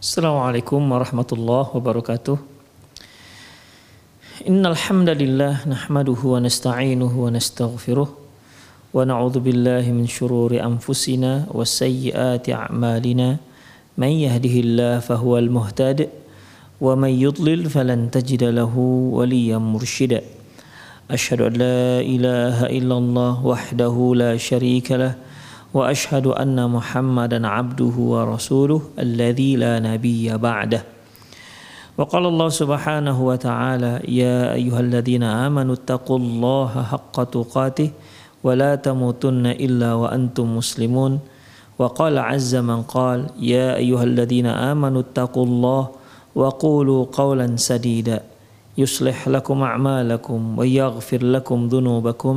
Assalamualaikum warahmatullahi wabarakatuh. Innal hamdalillah nahmaduhu wa nasta'inuhu wa nastaghfiruh wa na'udzu billahi min shururi anfusina wa sayyiati a'malina. Man yahdihillahu fahuwal muhtad wa man yudlil falan tajida lahu waliyyan mursyida. Asyhadu an la ilaha illallah wahdahu la syarika lah وأشهد أن محمدا عبده ورسوله الذي لا نبي بعده. وقال الله سبحانه وتعالى يا أيها الذين آمنوا اتقوا الله حق تقاته ولا تموتن إلا وأنتم مسلمون. وقال عز من قال يا أيها الذين آمنوا اتقوا الله وقولوا قولا سديدا. يصلح لكم أعمالكم ويغفر لكم ذنوبكم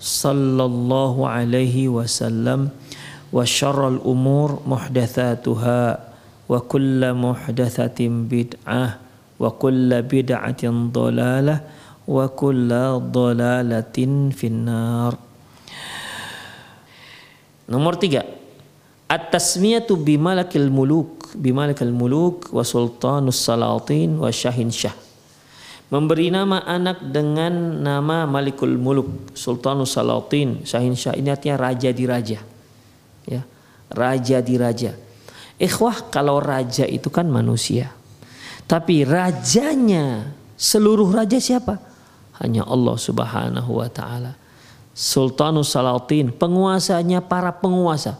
sallallahu alaihi wasallam wa syarrul umur muhdatsatuha wa kullu muhdatsatin bid'ah wa kullu bid'atin dhalalah wa kullu dhalalatin finnar. Nomor tiga. At-tasmiyatu bimalakil muluk bimalakil muluk wa sultanus salatin wa syahin syah memberi nama anak dengan nama Malikul Muluk, Sultanus Salatin, Syahin Syah. Ini artinya raja di raja. Ya, raja di raja. Ikhwah kalau raja itu kan manusia. Tapi rajanya seluruh raja siapa? Hanya Allah Subhanahu wa taala. Sultanus Salatin, penguasanya para penguasa.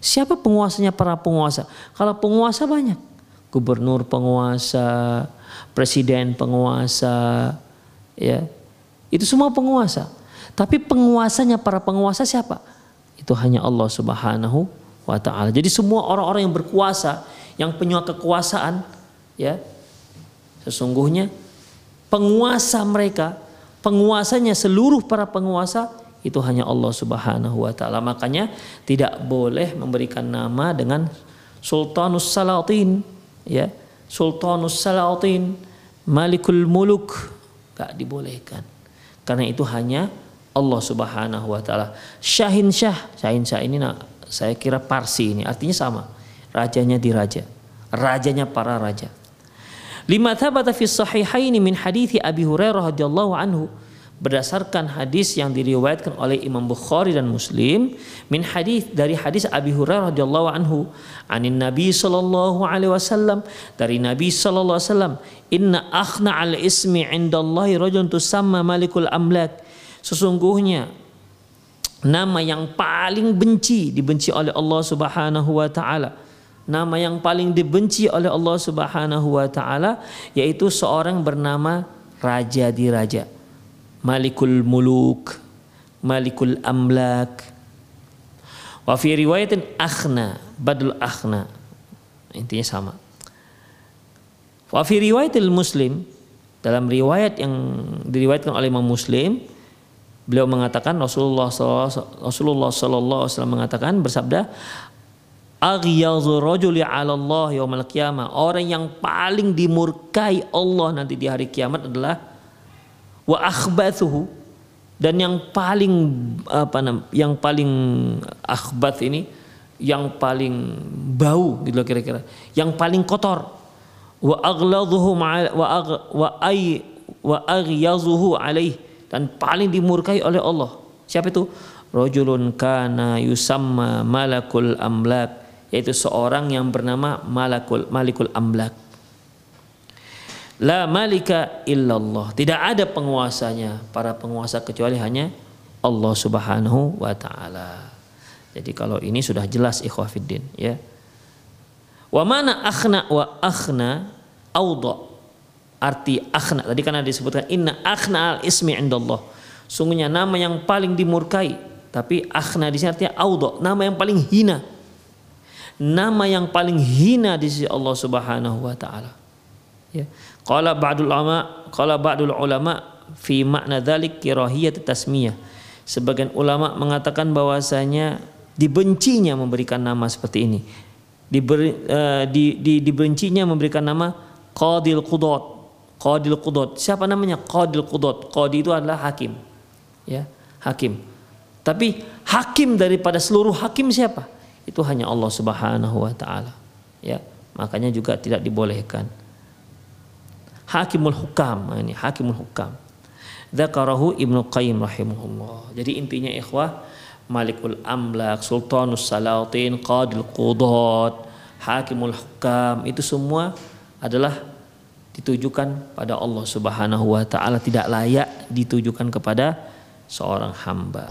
Siapa penguasanya para penguasa? Kalau penguasa banyak. Gubernur penguasa, presiden penguasa, ya itu semua penguasa. Tapi penguasanya para penguasa siapa? Itu hanya Allah Subhanahu wa taala. Jadi semua orang-orang yang berkuasa, yang punya kekuasaan, ya sesungguhnya penguasa mereka, penguasanya seluruh para penguasa itu hanya Allah Subhanahu wa taala. Makanya tidak boleh memberikan nama dengan Sultanus Salatin, ya Sultanus Salatin, Malikul Muluk gak dibolehkan. Karena itu hanya Allah Subhanahu wa taala. Syahin Syah, Syahin Syah ini nah, saya kira Parsi ini artinya sama. Rajanya di raja. Rajanya para raja. Lima thabata fi sahihaini min hadithi Abi Hurairah radhiyallahu anhu berdasarkan hadis yang diriwayatkan oleh Imam Bukhari dan Muslim min hadis dari hadis Abi Hurairah radhiyallahu anhu anin Nabi sallallahu alaihi wasallam dari Nabi sallallahu alaihi wasallam inna akhna al ismi indallahi rajulun tusamma malikul amlak. Sesungguhnya nama yang paling benci dibenci oleh Allah Subhanahu wa taala. Nama yang paling dibenci oleh Allah Subhanahu wa taala yaitu seorang bernama raja di raja Malikul Muluk, Malikul Amlak. Wa fi riwayatin akhna, badul akhna. Intinya sama. Wa fi riwayatil Muslim, dalam riwayat yang diriwayatkan oleh Imam Muslim, beliau mengatakan Rasulullah SAW, Rasulullah wasallam mengatakan bersabda, Aghyadhu rajuli 'ala Allah yaumil qiyamah. Orang yang paling dimurkai Allah nanti di hari kiamat adalah wa akhbathuhu dan yang paling apa nam yang paling akhbath ini yang paling bau gitu kira-kira yang paling kotor wa agladhuhu wa ag, wa ay wa aghyazuhu alaih dan paling dimurkai oleh Allah. Siapa itu? Rajulun kana yusamma malakul amlak yaitu seorang yang bernama malakul malikul amlak. La malika illallah. Tidak ada penguasanya, para penguasa kecuali hanya Allah Subhanahu wa taala. Jadi kalau ini sudah jelas ikhwafiddin ya. Wa mana akhna wa akhna awda arti akhna tadi kan ada disebutkan inna akhna al ismi indallah sungguhnya nama yang paling dimurkai tapi akhna di sini artinya audo nama yang paling hina nama yang paling hina di sisi Allah Subhanahu wa taala ya qala ba'dul ulama qala ba'dul ulama fi makna dzalik kirahiyat tasmiyah sebagian ulama mengatakan bahwasanya dibencinya memberikan nama seperti ini Diberi, uh, di, di, dibencinya memberikan nama qadil qudat Qadil Qudot. Siapa namanya? Qadil Qudot. Qadi itu adalah hakim. Ya, hakim. Tapi hakim daripada seluruh hakim siapa? Itu hanya Allah Subhanahu wa taala. Ya, makanya juga tidak dibolehkan. Hakimul hukam, nah, ini hakimul hukam. Dzakarahu Ibnu Qayyim rahimahullah. Jadi intinya ikhwah Malikul Amlak, Sultanus Salatin, Qadil Qudot, Hakimul Hukam itu semua adalah ditujukan pada Allah Subhanahu wa taala tidak layak ditujukan kepada seorang hamba.